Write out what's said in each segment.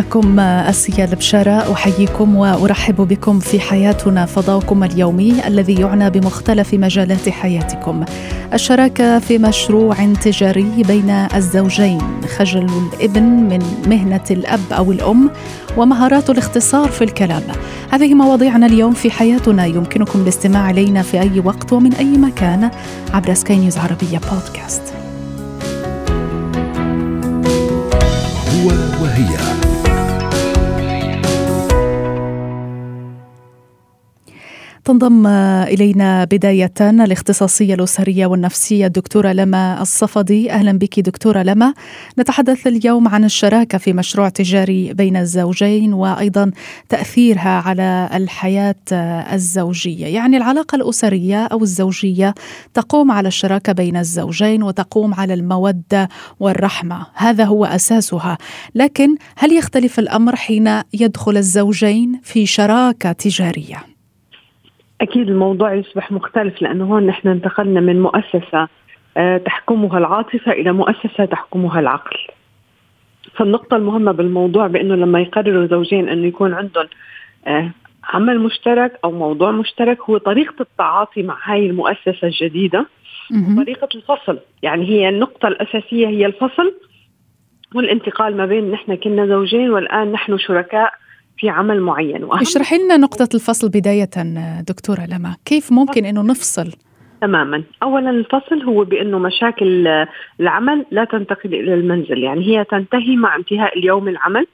معكم أسيا البشارة أحييكم وأرحب بكم في حياتنا فضاؤكم اليومي الذي يعنى بمختلف مجالات حياتكم. الشراكة في مشروع تجاري بين الزوجين خجل الابن من مهنة الأب أو الأم ومهارات الاختصار في الكلام. هذه مواضيعنا اليوم في حياتنا يمكنكم الاستماع إلينا في أي وقت ومن أي مكان عبر سكاي نيوز عربية بودكاست تنضم إلينا بداية الاختصاصية الأسرية والنفسية الدكتورة لما الصفدي. أهلا بك دكتورة لما. نتحدث اليوم عن الشراكة في مشروع تجاري بين الزوجين وأيضا تأثيرها على الحياة الزوجية. يعني العلاقة الأسرية أو الزوجية تقوم على الشراكة بين الزوجين وتقوم على المودة والرحمة. هذا هو أساسها. لكن هل يختلف الأمر حين يدخل الزوجين في شراكة تجارية؟ أكيد الموضوع يصبح مختلف لأنه هون نحن انتقلنا من مؤسسة آه، تحكمها العاطفة إلى مؤسسة تحكمها العقل. فالنقطة المهمة بالموضوع بأنه لما يقرروا زوجين أنه يكون عندهم آه، عمل مشترك أو موضوع مشترك هو طريقة التعاطي مع هاي المؤسسة الجديدة وطريقة الفصل. يعني هي النقطة الأساسية هي الفصل والانتقال ما بين نحن كنا زوجين والآن نحن شركاء. في عمل معين. اشرحي لنا نقطة الفصل بداية دكتورة لما. كيف ممكن أنه نفصل؟ تماما. اولا الفصل هو بأنه مشاكل العمل لا تنتقل إلى المنزل. يعني هي تنتهي مع انتهاء اليوم العمل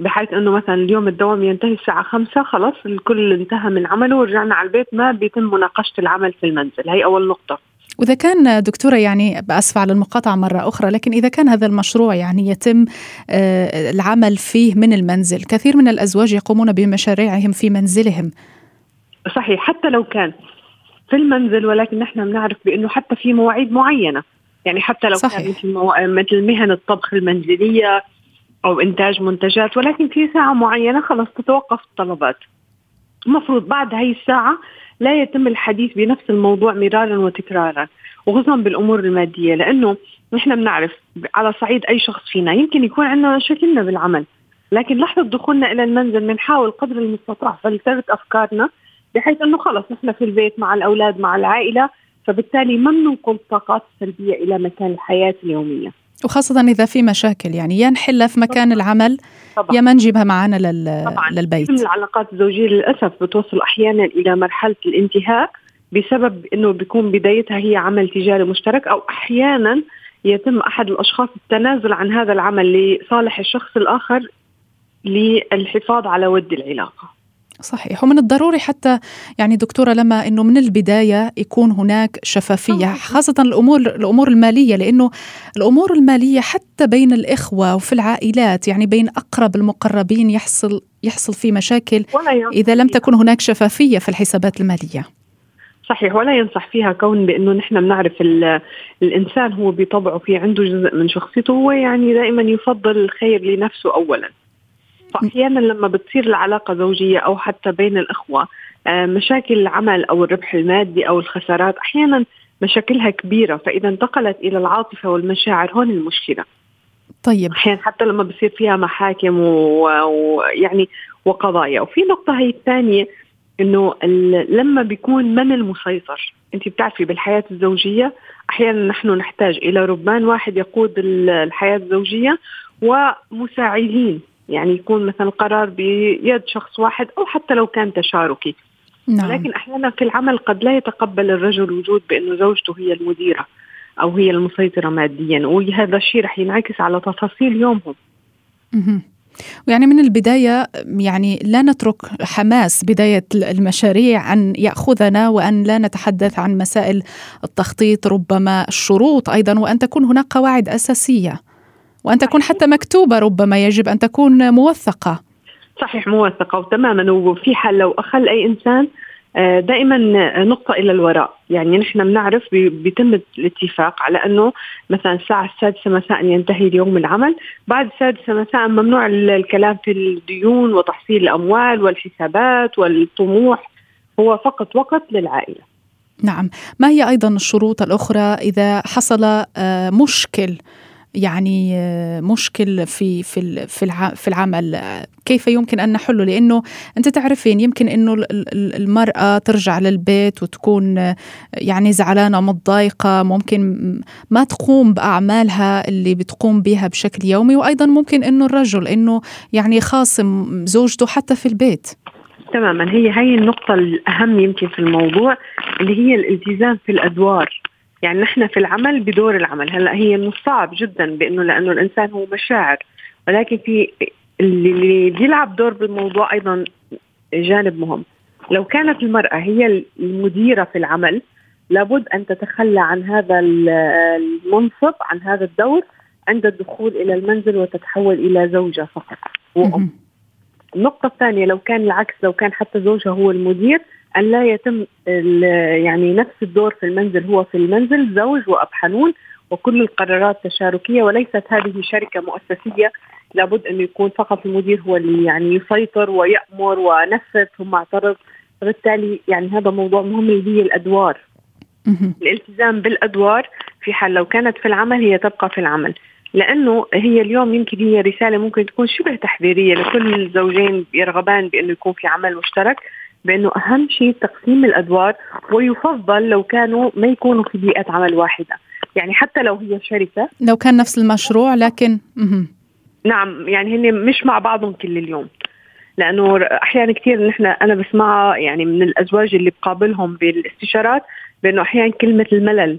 بحيث إنه مثلا اليوم الدوام ينتهي الساعة خمسة خلاص الكل انتهى من عمله ورجعنا على البيت ما بيتم مناقشة العمل في المنزل. هي أول نقطة. وإذا كان دكتورة يعني بأسف على المقاطعة مرة أخرى لكن إذا كان هذا المشروع يعني يتم آه، العمل فيه من المنزل كثير من الأزواج يقومون بمشاريعهم في منزلهم. صحيح حتى لو كان في المنزل ولكن نحن بنعرف بأنه حتى في مواعيد معينة. يعني حتى لو صحيح. كان مثل, مو... مثل مهن الطبخ المنزلية أو إنتاج منتجات ولكن في ساعة معينة خلاص تتوقف الطلبات. المفروض بعد هاي الساعة لا يتم الحديث بنفس الموضوع مرارا وتكرارا وخصوصا بالأمور المادية لأنه نحن بنعرف على صعيد أي شخص فينا يمكن يكون عندنا مشاكلنا بالعمل لكن لحظة دخولنا إلى المنزل بنحاول قدر المستطاع فلترة أفكارنا بحيث إنه خلص نحن في البيت مع الأولاد مع العائلة فبالتالي ما بننقل الطاقات السلبيه إلى مكان الحياة اليومية. وخاصة إذا في مشاكل يعني يا نحلها في مكان طبعا. العمل طبعا. يا ما نجيبها معنا لل... طبعا. للبيت العلاقات الزوجية للأسف بتوصل أحيانا إلى مرحلة الانتهاء بسبب أنه بيكون بدايتها هي عمل تجاري مشترك أو أحيانا يتم أحد الأشخاص التنازل عن هذا العمل لصالح الشخص الآخر للحفاظ على ود العلاقة صحيح. ومن الضروري حتى يعني دكتورة لما إنه من البداية يكون هناك شفافية خاصة الأمور الأمور المالية لأنه الأمور المالية حتى بين الإخوة وفي العائلات يعني بين أقرب المقربين يحصل يحصل في مشاكل إذا لم تكن هناك شفافية في الحسابات المالية. صحيح. ولا ينصح فيها كون بأنه نحن بنعرف الإنسان هو بطبعه في عنده جزء من شخصيته هو يعني دائما يفضل الخير لنفسه اولا. فاحيانا لما بتصير العلاقة زوجية أو حتى بين الأخوة آه، مشاكل العمل أو الربح المادي أو الخسارات أحيانا مشاكلها كبيرة فإذا انتقلت إلى العاطفة والمشاعر هون المشكلة. طيب. أحيانا حتى لما بصير فيها محاكم ويعني وقضايا. وفي نقطة هي الثانية إنه لما بيكون من المسيطر أنت بتعرفي بالحياة الزوجية أحيانا نحن نحتاج إلى ربان واحد يقود الحياة الزوجية ومساعدين. يعني يكون مثلا قرار بيد شخص واحد أو حتى لو كان تشاركي. نعم. لكن أحيانا في العمل قد لا يتقبل الرجل وجود بأنه زوجته هي المديرة أو هي المسيطرة ماديا وهذا الشيء رح ينعكس على تفاصيل يومهم. يعني من البداية يعني لا نترك حماس بداية المشاريع أن يأخذنا وأن لا نتحدث عن مسائل التخطيط ربما الشروط أيضا وأن تكون هناك قواعد أساسية. وأن تكون حتى مكتوبة ربما يجب أن تكون موثقة. صحيح موثقة وتماما. وفي حال لو أخل أي إنسان آه، دائما نقطة إلى الوراء. يعني نحن بنعرف بيتم الاتفاق على أنه مثلا الساعة السادسة مساء ينتهي اليوم العمل. بعد السادسة مساء ممنوع الكلام في الديون وتحصيل الأموال والحسابات والطموح. هو فقط وقت للعائلة. نعم. ما هي أيضا الشروط الأخرى إذا حصل آه، مشكل يعني آه، مشكل في في في العمل. كيف يمكن أن نحله؟ لأنه أنت تعرفين يمكن إنه المرأة ترجع للبيت وتكون آه، يعني زعلانة متضايقة ممكن ما تقوم بأعمالها اللي بتقوم بها بشكل يومي. وأيضا ممكن إنه الرجل إنه يعني خاصم زوجته حتى في البيت. تماما. هي هي النقطة الأهم يمكن في الموضوع اللي هي الالتزام في الأدوار. يعني نحن في العمل بدور العمل. هلأ هي من الصعب جدا بإنه لأنه الإنسان هو مشاعر. ولكن في اللي بيلعب دور بالموضوع أيضا جانب مهم. لو كانت المرأة هي المديرة في العمل لابد أن تتخلى عن هذا المنصب عن هذا الدور عند الدخول إلى المنزل وتتحول إلى زوجة فقط وأم. النقطة الثانية لو كان العكس لو كان حتى زوجها هو المدير أن لا يتم يعني نفس الدور في المنزل هو في المنزل زوج وأب حنون وكل القرارات تشاركية وليست هذه شركة مؤسسية. لابد أن يكون فقط المدير هو اللي يعني يسيطر ويأمر ونفذ ثم اعترض. فبالتالي يعني هذا موضوع مهم اللي هي الأدوار الالتزام بالأدوار في حال لو كانت في العمل هي تبقى في العمل. لأنه هي اليوم يمكن هي رسالة ممكن تكون شبه تحذيرية لكل الزوجين يرغبان بأنه يكون في عمل مشترك. بأنه أهم شيء تقسيم الأدوار ويفضل لو كانوا ما يكونوا في بيئة عمل واحدة. يعني حتى لو هي شركة. لو كان نفس المشروع لكن نعم يعني هن مش مع بعضهم كل اليوم. لأنه أحيانا كثير نحن أنا بسمعها يعني من الأزواج اللي بقابلهم بالاستشارات بأنه أحيانا كلمة الملل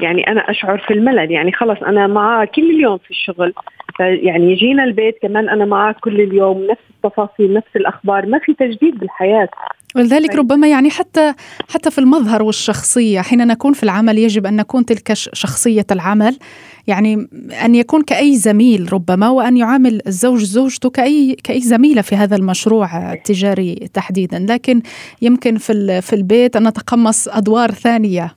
يعني أنا أشعر في الملل. يعني خلص أنا معاه كل اليوم في الشغل. يعني يجينا البيت كمان أنا معاه كل اليوم نفس التفاصيل نفس الأخبار ما في تجديد بالحياة. ولذلك طيب. ربما يعني حتى حتى في المظهر والشخصية حين نكون في العمل يجب أن نكون تلك شخصية العمل. يعني أن يكون كأي زميل ربما وأن يعامل الزوج زوجته كاي كأي زميلة في هذا المشروع التجاري تحديدا. لكن يمكن في في البيت أن نتقمص أدوار ثانية.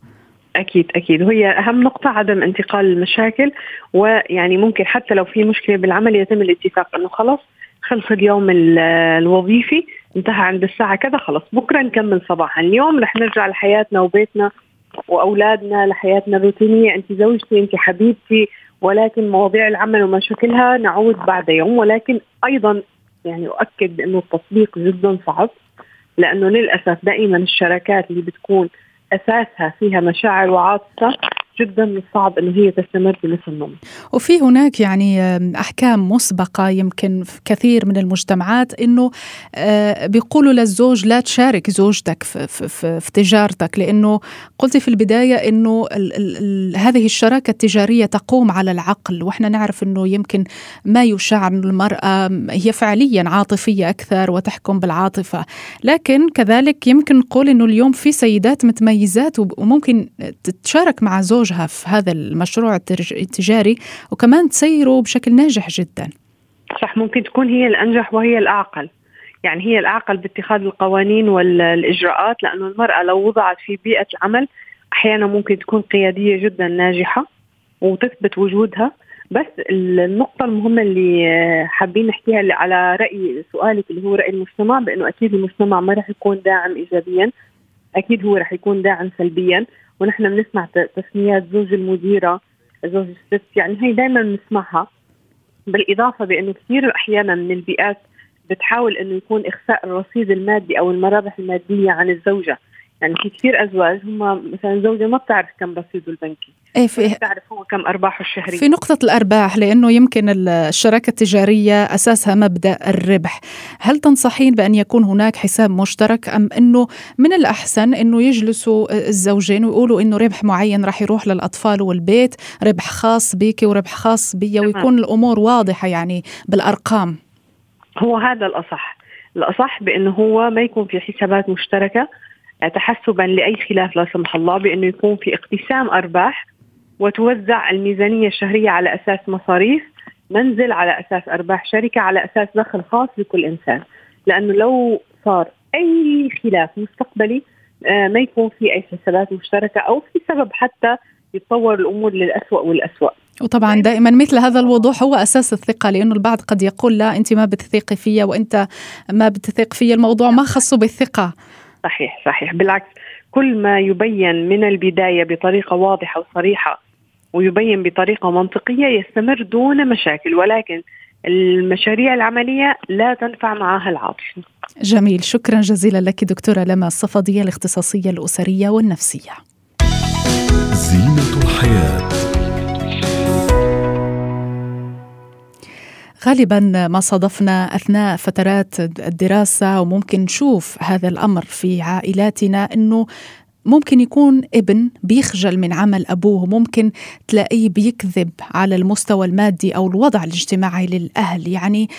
أكيد أكيد. وهي أهم نقطة عدم انتقال المشاكل ويعني ممكن حتى لو في مشكلة بالعمل يتم الاتفاق إنه خلص خلص اليوم الوظيفي انتهى عند الساعة كذا خلص بكرة نكمل صباحا. اليوم رح نرجع لحياتنا وبيتنا وأولادنا لحياتنا الروتينية. أنت زوجتي أنت حبيبتي ولكن مواضيع العمل ومشاكلها نعود بعد يوم. ولكن أيضا يعني أؤكد انه التطبيق جدا صعب لأنه للأسف دائما الشراكات اللي بتكون أساسها فيها مشاعر وعاطفة. جدا من الصعب إنه هي تستمر بنفس النمط. وفي هناك يعني أحكام مسبقة يمكن في كثير من المجتمعات إنه آه، بيقولوا للزوج لا تشارك زوجتك في, في, في, في تجارتك لأنه قلتي في البداية إنه ال ال هذه الشراكة التجارية تقوم على العقل وإحنا نعرف إنه يمكن ما يشاع ان المرأة هي فعليا عاطفية أكثر وتحكم بالعاطفة، لكن كذلك يمكن نقول إنه اليوم في سيدات متميزات وممكن تتشارك مع زوج زوجها في هذا المشروع التجاري وكمان تسيره بشكل ناجح جدا. صح ممكن تكون هي الأنجح وهي الأعقل. يعني هي الأعقل باتخاذ القوانين والإجراءات لأنه المرأة لو وضعت في بيئة العمل أحيانا ممكن تكون قيادية جدا ناجحة وتثبت وجودها. بس النقطة المهمة اللي حابين نحكيها اللي على رأي سؤالك اللي هو رأي المجتمع بأنه أكيد المجتمع ما راح يكون داعم إيجابيا. أكيد هو راح يكون داعم سلبيا. ونحن بنسمع تسميات زوج المديرة زوج الست يعني هي دائما بنسمعها. بالإضافة بأنه كثير أحيانا من البيئات بتحاول إنه يكون إخفاء الرصيد المادي أو المرابح المادية عن الزوجة. يعني في كثير أزواج. هم مثلا زوجة ما بتعرف كم رصيده البنكي إيه في بتعرف هو كم أرباحه الشهرية. في نقطة الأرباح لأنه يمكن الشراكة التجارية أساسها مبدأ الربح. هل تنصحين بأن يكون هناك حساب مشترك أم إنه من الأحسن إنه يجلسوا الزوجين ويقولوا إنه ربح معين راح يروح للأطفال والبيت ربح خاص بك وربح خاص بي ويكون الأمور واضحة يعني بالأرقام؟ هو هذا الأصح. الأصح بأنه هو ما يكون في حسابات مشتركة. تحسبا لأي خلاف لا سمح الله بأنه يكون في اقتسام أرباح وتوزع الميزانية الشهرية على أساس مصاريف منزل على أساس أرباح شركة على أساس دخل خاص لكل إنسان. لأنه لو صار أي خلاف مستقبلي آه، ما يكون في أي حسابات مشتركة أو في سبب حتى يتطور الأمور للأسوأ والأسوأ. وطبعا دائما مثل هذا الوضوح هو أساس الثقة لأنه البعض قد يقول لا أنت ما بتثقي فيا وأنت ما بتثق في الموضوع ما خصه بالثقة. صحيح صحيح بالعكس كل ما يبين من البداية بطريقة واضحة وصريحة ويبين بطريقة منطقية يستمر دون مشاكل ولكن المشاريع العملية لا تنفع معها العاطفه. جميل شكرا جزيلا لك دكتورة لما الصفدية الاختصاصية الأسرية والنفسية. زينة الحياة غالبا ما صادفنا أثناء فترات الدراسة وممكن نشوف هذا الأمر في عائلاتنا إنه ممكن يكون ابن بيخجل من عمل أبوه ممكن تلاقيه بيكذب على المستوى المادي أو الوضع الاجتماعي للأهل. يعني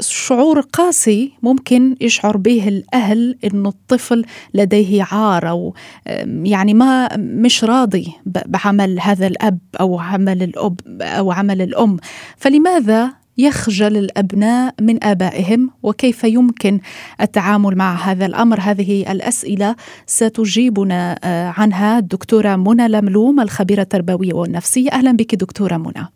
شعور قاسي ممكن يشعر به الأهل إنه الطفل لديه عار أو يعني ما مش راضي بعمل هذا الأب أو عمل الأب أو عمل الأم. فلماذا يخجل الأبناء من آبائهم وكيف يمكن التعامل مع هذا الأمر؟ هذه الأسئلة ستجيبنا آه، عنها الدكتورة منى لملوم الخبيرة التربوية والنفسية. أهلا بك دكتورة منى.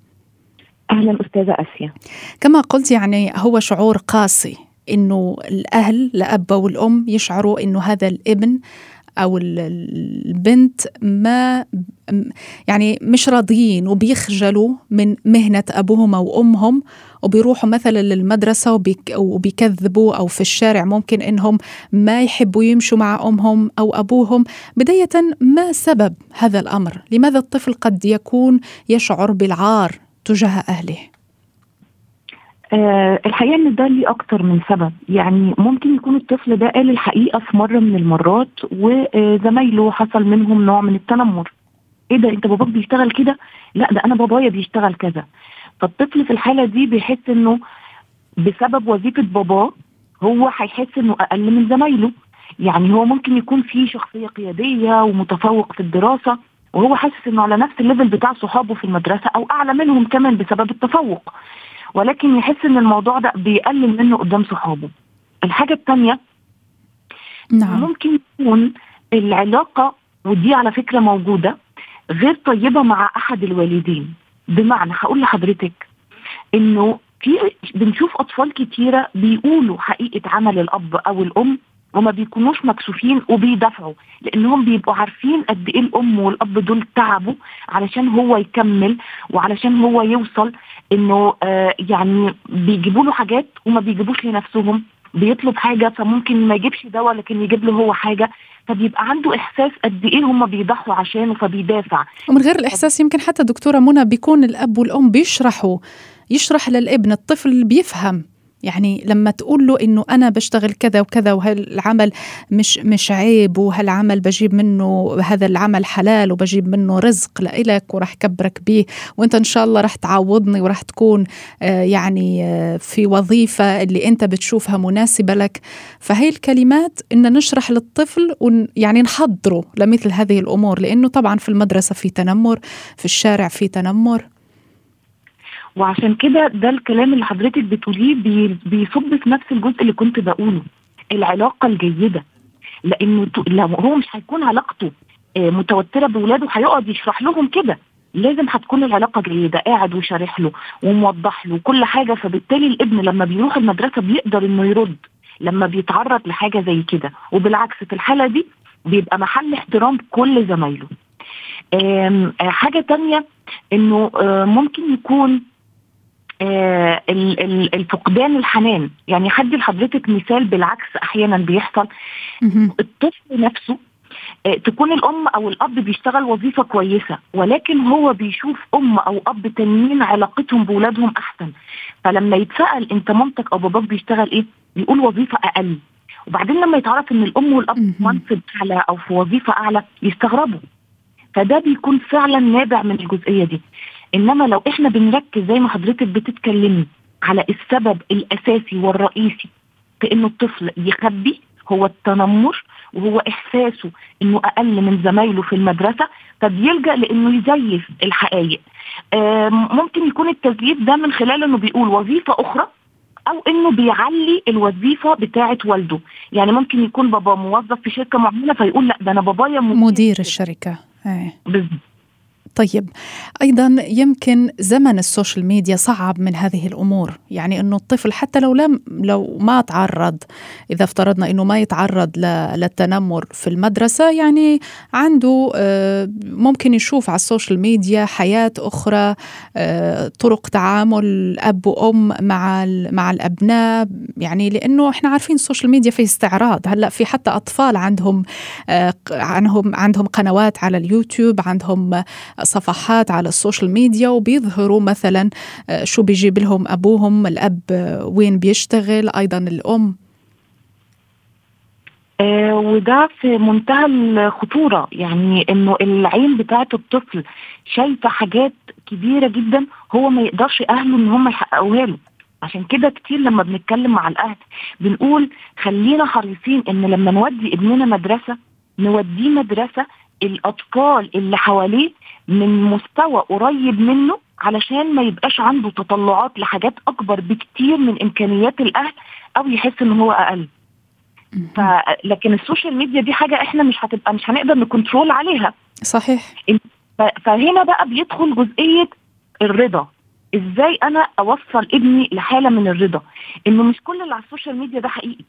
أهلا أستاذة أسيا. كما قلت يعني هو شعور قاسي إنه الأهل الأب والأم يشعروا إنه هذا الابن أو البنت ما يعني مش راضيين وبيخجلوا من مهنة ابوهم أو امهم وبيروحوا مثلا للمدرسة وبيكذبوا أو في الشارع ممكن إنهم ما يحبوا يمشوا مع أمهم أو أبوهم. بداية ما سبب هذا الأمر؟ لماذا الطفل قد يكون يشعر بالعار تجاه أهله؟ آه الحقيقة إن ده ليه أكتر من سبب. يعني ممكن يكون الطفل ده قال الحقيقة في مرة من المرات وزمايله حصل منهم نوع من التنمر. إيه ده؟ أنت باباك بيشتغل كده؟ لا ده أنا بابايا بيشتغل كذا. فالطفل في الحالة دي بيحس إنه بسبب وظيفة باباه هو هيحس إنه أقل من زمايله. يعني هو ممكن يكون في شخصية قيادية ومتفوق في الدراسة وهو حاسس إنه على نفس الليفل بتاع صحابه في المدرسة أو أعلى منهم كمان بسبب التفوق. ولكن يحس إن الموضوع ده بيقلل منه قدام صحابه الحاجة الثانية نعم. ممكن يكون العلاقة ودي على فكرة موجودة غير طيبة مع أحد الوالدين بمعنى هقول لحضرتك إنه في بنشوف أطفال كتيرة بيقولوا حقيقة عمل الأب أو الأم وما بيكونوش مكسوفين وبيدافعوا لأنهم بيبقوا عارفين قد إيه الأم والأب دول تعبوا علشان هو يكمل وعلشان هو يوصل إنه آه يعني بيجيبوا له حاجات وما بيجيبوش لنفسهم بيطلب حاجة فممكن ما يجيبش دواء لكن يجيب له هو حاجة فبيبقى عنده إحساس قد إيه هم بيضحوا عشانه فبيدافع. ومن غير الإحساس يمكن حتى دكتورة منى بيكون الأب والأم بيشرحوا يشرح للابن الطفل بيفهم. يعني لما تقول له إنه أنا بشتغل كذا وكذا وهالعمل مش مش عيب وهالعمل بجيب منه هذا العمل حلال وبجيب منه رزق لإلك وراح كبرك به وأنت إن شاء الله راح تعوضني وراح تكون آه، يعني آه، في وظيفة اللي أنت بتشوفها مناسبة لك. فهي الكلمات إن نشرح للطفل ويعني نحضره لمثل هذه الأمور لأنه طبعا في المدرسة في تنمر في الشارع في تنمر. وعشان كده ده الكلام اللي حضرتك بتقوليه بيصب في نفس الجزء اللي كنت بقوله العلاقة الجيدة. لأنه لو هو مش هيكون علاقته آه، متوترة بولاده هيقعد يشرح لهم كده. لازم هتكون العلاقة جيدة قاعد وشارح له وموضح له كل حاجة. فبالتالي الابن لما بيروح المدرسة بيقدر إنه يرد لما بيتعرض لحاجة زي كده. وبالعكس في الحالة دي بيبقى محل احترام كل زمايله. آه، حاجة تانية إنه آه، ممكن يكون آه الفقدان الحنان. يعني هدي لحضرتك مثال بالعكس أحيانا بيحصل. الطفل نفسه آه تكون الأم أو الأب بيشتغل وظيفة كويسة ولكن هو بيشوف أم أو أب تانيين علاقتهم باولادهم أحسن. فلما يتسأل أنت مامتك أو باباك بيشتغل إيه بيقول وظيفة أقل. وبعدين لما يتعرف إن الأم والأب في منصب أعلى أو في وظيفة أعلى يستغربوا. فده بيكون فعلا نابع من الجزئية دي. إنما لو إحنا بنركز زي ما حضرتك بتتكلمي على السبب الأساسي والرئيسي في إنه الطفل يخبي هو التنمر وهو إحساسه إنه أقل من زمايله في المدرسة فبيلجا لإنه يزيف الحقائق. ممكن يكون التزييف ده من خلال إنه بيقول وظيفة أخرى أو إنه بيعلي الوظيفة بتاعه والده. يعني ممكن يكون بابا موظف في شركة معينة فيقول لا ده أنا بابايا مدير الشركة. إيه. بالظبط. طيب أيضا يمكن زمن ال social media صعب من هذه الأمور يعني إنه الطفل حتى لو لم لو ما تعرض إذا افترضنا إنه ما يتعرض للتنمر في المدرسة يعني عنده آه، ممكن يشوف على ال social media حياة أخرى آه، طرق تعامل أب وأم مع مع الأبناء يعني لأنه إحنا عارفين ال social media في استعراض. هلأ في حتى أطفال عندهم آه، عنهم عندهم قنوات على اليوتيوب عندهم صفحات على ال social media وبيظهروا مثلا آه، شو بيجيب لهم أبوهم الأب آه، وين بيشتغل أيضا الأم. آه وده في منتهى الخطورة. يعني إنه العين بتاعت الطفل شايفة حاجات كبيرة جدا هو ما يقدرش أهله إن هم يحققوها له. عشان كده كتير لما بنتكلم مع الأهل بنقول خلينا حريصين إن لما نودي ابننا مدرسة نوديه مدرسة الاطفال اللي حواليه من مستوى قريب منه علشان ما يبقاش عنده تطلعات لحاجات أكبر بكتير من إمكانيات الأهل أو يحس إن هو أقل. ف... لكن ال social media دي حاجة إحنا مش هتبقى مش هنقدر ن control عليها. صحيح. ف... فهنا بقى بيدخل جزئية الرضا. إزاي أنا أوصل ابني لحالة من الرضا؟ إنه مش كل اللي على ال social media ده حقيقي.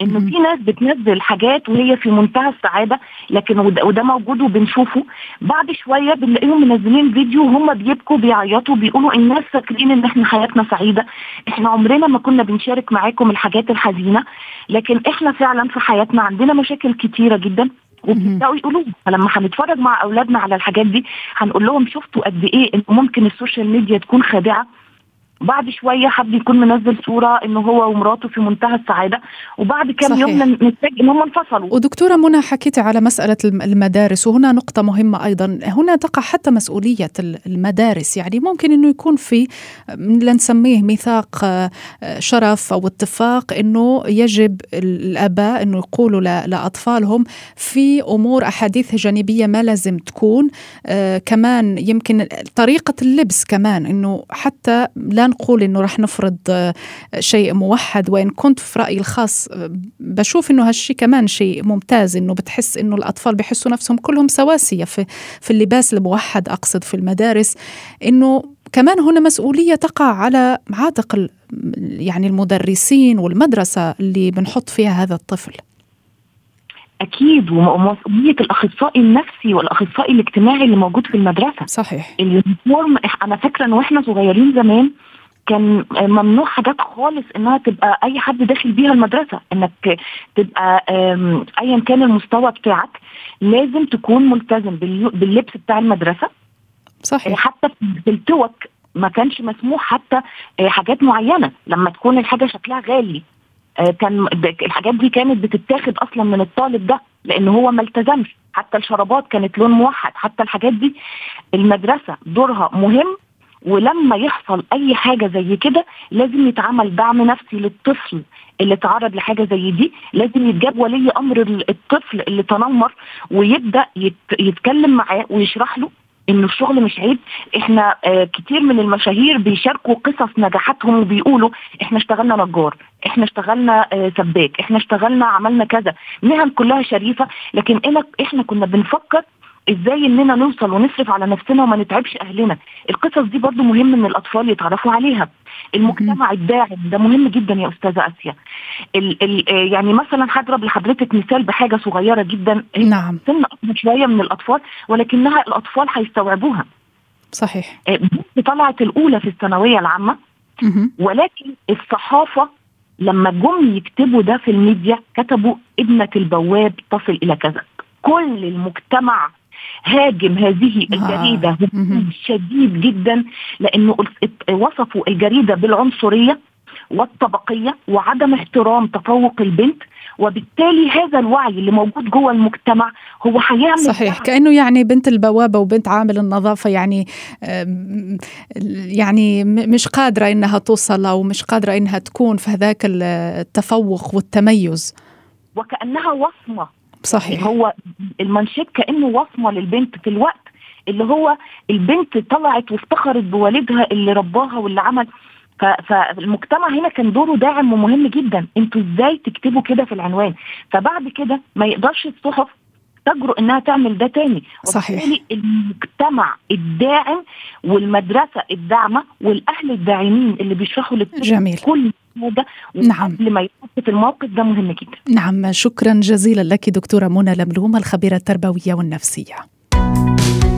إنه في ناس بتنزل حاجات وهي في منتهى السعادة لكن وده, وده موجود وبنشوفه. بعد شوية بنلاقيهم منزلين فيديو وهم بيبكوا بيعيطوا بيقولوا الناس فاكرين إن إحنا حياتنا سعيدة. إحنا عمرنا ما كنا بنشارك معاكم الحاجات الحزينة لكن إحنا فعلا في حياتنا عندنا مشاكل كتيرة جدا وبيبدأوا يقولوا. فلما هنتفرج مع أولادنا على الحاجات دي هنقول لهم شفتوا قد إيه إن ممكن السوشيال ميديا تكون خادعة. بعد شوية حد يكون منزل صورة ان هو ومراته في منتهى السعادة وبعد كم يوم نتفاجئ إن هم انفصلوا. ودكتورة منى حكيت على مسألة المدارس وهنا نقطة مهمة أيضا. هنا تقع حتى مسؤولية المدارس. يعني ممكن إنه يكون في لنسميه ميثاق آه، شرف أو اتفاق إنه يجب الأباء إنه يقولوا لأطفالهم في أمور أحاديث جانبية ما لازم تكون. آه كمان يمكن طريقة اللبس كمان إنه حتى لا نقول إنه رح نفرض آه، شيء موحد. وإن كنت في رأيي الخاص آه، بشوف إنه هالشيء كمان شيء ممتاز إنه بتحس إنه الأطفال بحسوا نفسهم كلهم سواسية في في اللباس الموحد أقصد في المدارس. إنه كمان هنا مسؤولية تقع على عاتق يعني المدرسين والمدرسة اللي بنحط فيها هذا الطفل. أكيد ومسؤولية الأخصائي النفسي والأخصائي الاجتماعي اللي موجود في المدرسة. صحيح. اليونيفورم أنا فاكرة ان وإحنا صغيرين زمان كان ممنوع حاجات خالص إنها تبقى أي حد داخل بيها المدرسة إنك تبقى ايا كان المستوى بتاعك لازم تكون ملتزم باللبس بتاع المدرسة. صحيح. حتى في التوك ما كانش مسموح حتى آه، حاجات معينة. لما تكون الحاجة شكلها غالي آه، كان الحاجات دي كانت بتتاخد أصلا من الطالب ده لأن هو ما التزمش. حتى الشرابات كانت لون موحد. حتى الحاجات دي المدرسة دورها مهم ولما يحصل أي حاجة زي كده لازم يتعمل دعم نفسي للطفل اللي تعرض لحاجة زي دي. لازم يتجاب ولي أمر الطفل اللي تنمر ويبدأ يتكلم معاه ويشرح له إنه الشغل مش عيب. إحنا آه كتير من المشاهير بيشاركوا قصص نجاحاتهم وبيقولوا إحنا اشتغلنا نجار إحنا اشتغلنا آه سباك إحنا اشتغلنا عملنا كذا. مهن كلها شريفة لكن إحنا كنا بنفكر إزاي اننا نوصل ونصرف على نفسنا وما نتعبش اهلنا. القصص دي برضو مهم إن الأطفال يتعرفوا عليها. المجتمع الداعم ده مهم جدا يا أستاذة آسيا. ال ال يعني مثلا هضرب لحضرتك مثال بحاجة صغيرة جدا. نعم. سن أكبر شوية من الأطفال ولكنها الأطفال هيستوعبوها. صحيح. آه، طلعت الأولى في الثانوية العامة ولكن الصحافة لما جم يكتبوا ده في الميديا كتبوا ابنة البواب تصل إلى كذا. كل المجتمع هاجم هذه آه. الجريدة آه. شديد جدا لأنه وصفوا الجريدة بالعنصرية والطبقية وعدم احترام تفوق البنت وبالتالي هذا الوعي اللي موجود جوه المجتمع هو هيعمل صحيح كأنه يعني بنت البوابة وبنت عامل النظافة يعني يعني مش قادرة إنها توصل أو مش قادرة إنها تكون في هذاك التفوق والتميز وكأنها وصمة صحيح. هو المنشيت كأنه وصمة للبنت في الوقت اللي هو البنت طلعت وافتخرت بوالدها اللي رباها واللي عمل. فالمجتمع هنا كان دوره داعم ومهم جدا. أنتوا إزاي تكتبوا كده في العنوان؟ فبعد كده ما يقدرش الصحف تجرؤ انها تعمل ده تاني. صحيح. المجتمع الداعم والمدرسة الداعمة والأهل الداعمين اللي بيشرحوا جميل. كل حاجة نعم. قبل يحط في الموقف ده مهم جدا. نعم شكرا جزيلا لك دكتورة منى لملوم الخبيرة التربوية والنفسية.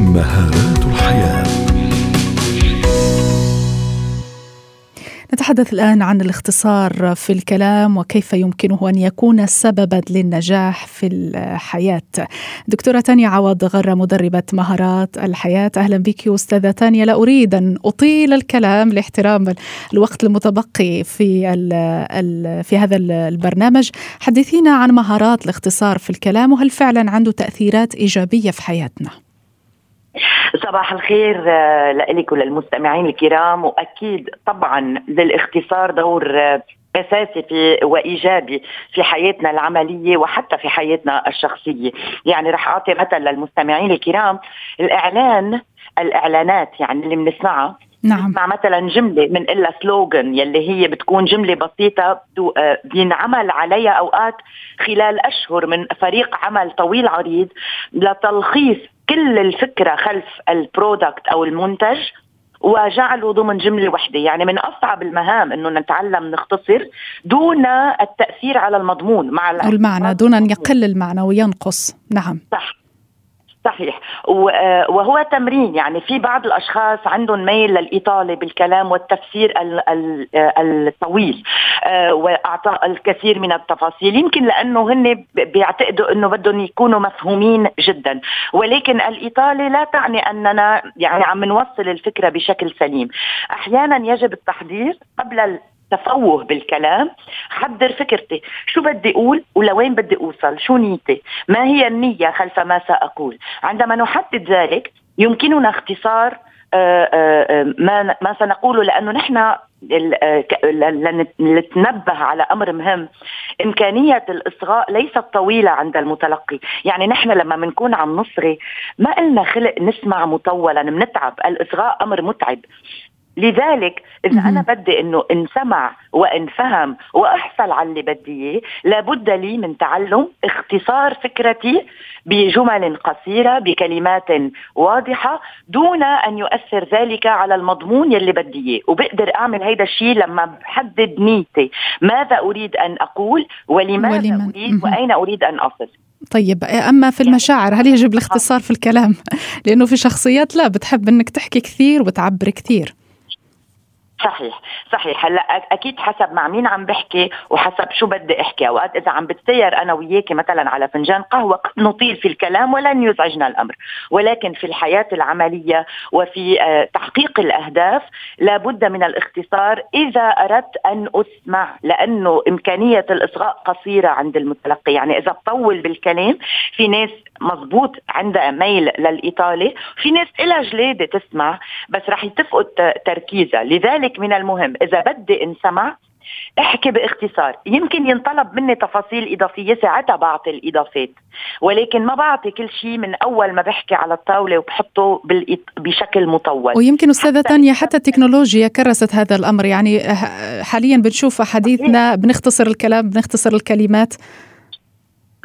مهارات الحياة. نتحدث الآن عن الاختصار في الكلام وكيف يمكنه أن يكون سببا للنجاح في الحياة. دكتورة تانيا عوض غرة مدربة مهارات الحياة. أهلا بك أستاذة تانيا. لا أريد أن أطيل الكلام لاحترام الوقت المتبقي في ال ال في هذا البرنامج. حدثينا عن مهارات الاختصار في الكلام وهل فعلا عنده تأثيرات إيجابية في حياتنا؟ صباح الخير آه، لك وللمستمعين الكرام. وأكيد طبعا للاختصار دور آه، أساسي في وايجابي في حياتنا العملية وحتى في حياتنا الشخصية، يعني رح أعطي مثل للمستمعين الكرام الإعلان الإعلانات يعني اللي بنسمعها نعم. نسمع مثلا جملة من إلا سلوغن يلي هي بتكون جملة بسيطة آه، بينعمل عليها أوقات خلال أشهر من فريق عمل طويل عريض لتلخيص كل الفكرة خلف البرودكت أو المنتج وجعله ضمن جملة وحدة. يعني من أصعب المهام إنه نتعلم نختصر دون التأثير على المضمون مع المعنى دون أن يقل المعنى وينقص. نعم. صح. صحيح. آه، وهو تمرين يعني في بعض الأشخاص عندهم ميل للإطالة بالكلام والتفسير آه، الطويل آه، واعطاء الكثير من التفاصيل. يمكن لأنه هن بيعتقدوا إنه بدهم يكونوا مفهومين جدا. ولكن الإطالة لا تعني أننا يعني عم نوصل الفكرة بشكل سليم. أحيانا يجب التحضير قبل تفوه بالكلام حضر فكرتي. شو بدي أقول ولوين بدي أوصل؟ شو نيتي؟ ما هي النية خلف ما سأقول؟ عندما نحدد ذلك يمكننا اختصار آه، آه، آه، ما ما سنقوله لأنه نحن لنتنبه على أمر مهم. إمكانية الإصغاء ليست طويلة عند المتلقي. يعني نحن لما بنكون عم نصغي ما قلنا خلق نسمع مطولا بنتعب الإصغاء أمر متعب. لذلك إذا أنا بدي إنه إنسمع وإنفهم وأحصل على اللي بدي إياه لابد لي من تعلم اختصار فكرتي بجمل قصيرة بكلمات واضحة دون أن يؤثر ذلك على المضمون يلي بدي إياه. وبقدر أعمل هيدا الشيء لما بحدد نيتي. ماذا أريد أن أقول؟ ولماذا ولمن. أريد؟ وأين أريد أن أصل؟ طيب أما في المشاعر هل يجب الاختصار في الكلام؟ لأنه في شخصيات لا بتحب إنك تحكي كثير وتعبر كثير. صحيح صحيح. هلأ أكيد حسب مع مين عم بحكي وحسب شو بدي أحكي. أوقات إذا عم بتسير أنا وياكي مثلا على فنجان قهوة قد نطيل في الكلام ولن يزعجنا الأمر. ولكن في الحياة العملية وفي آه، تحقيق الأهداف لابد من الاختصار إذا أردت أن أسمع لأنه إمكانية الإصغاء قصيرة عند المتلقي. يعني إذا بطول بالكلام في ناس مزبوط عندها ميل للاطاله في ناس إلها جلادة تسمع بس رح تفقد تركيزها. لذلك من المهم إذا بدي انسمع احكي باختصار. يمكن ينطلب مني تفاصيل إضافية ساعتها بعطي الإضافات. ولكن ما بعطي كل شيء من أول ما بحكي على الطاولة وبحطه بشكل مطول. ويمكن أستاذة تانيا حتى التكنولوجيا كرست هذا الأمر. يعني حاليا بنشوف حديثنا بنختصر الكلام بنختصر الكلمات.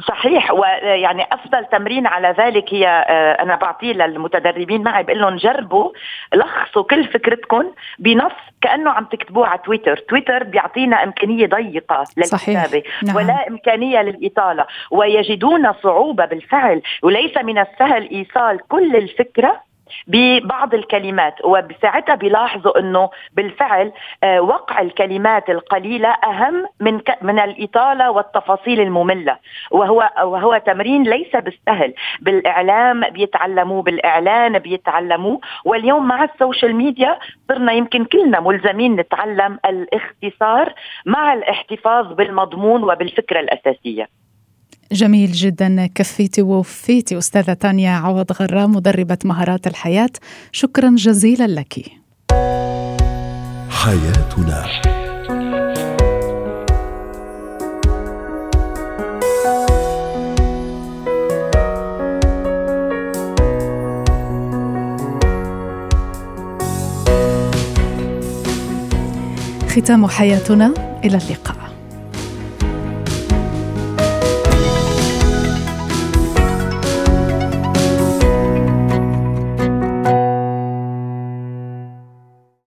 صحيح ويعني أفضل تمرين على ذلك هي آه، أنا بعطيه للمتدربين معي بقول لهم جربوا لخصوا كل فكرتكم بنص كأنه عم تكتبوه على تويتر، تويتر بيعطينا إمكانية ضيقة للكتابة نعم. ولا إمكانية للإطالة ويجدون صعوبة بالفعل وليس من السهل إيصال كل الفكرة ببعض الكلمات وبساعتها بيلاحظوا إنه بالفعل آه، وقع الكلمات القليلة أهم من من الإطالة والتفاصيل المملة. وهو وهو تمرين ليس بالسهل. بالإعلام بيتعلموه بالإعلان بيتعلموه. واليوم مع السوشيال ميديا صرنا يمكن كلنا ملزمين نتعلم الاختصار مع الاحتفاظ بالمضمون وبالفكرة الأساسية. جميل جدا. كفيتي ووفيتي أستاذة تانيا عوض غرام مدربة مهارات الحياة. شكرا جزيلا لك. حياتنا. ختام حياتنا. إلى اللقاء.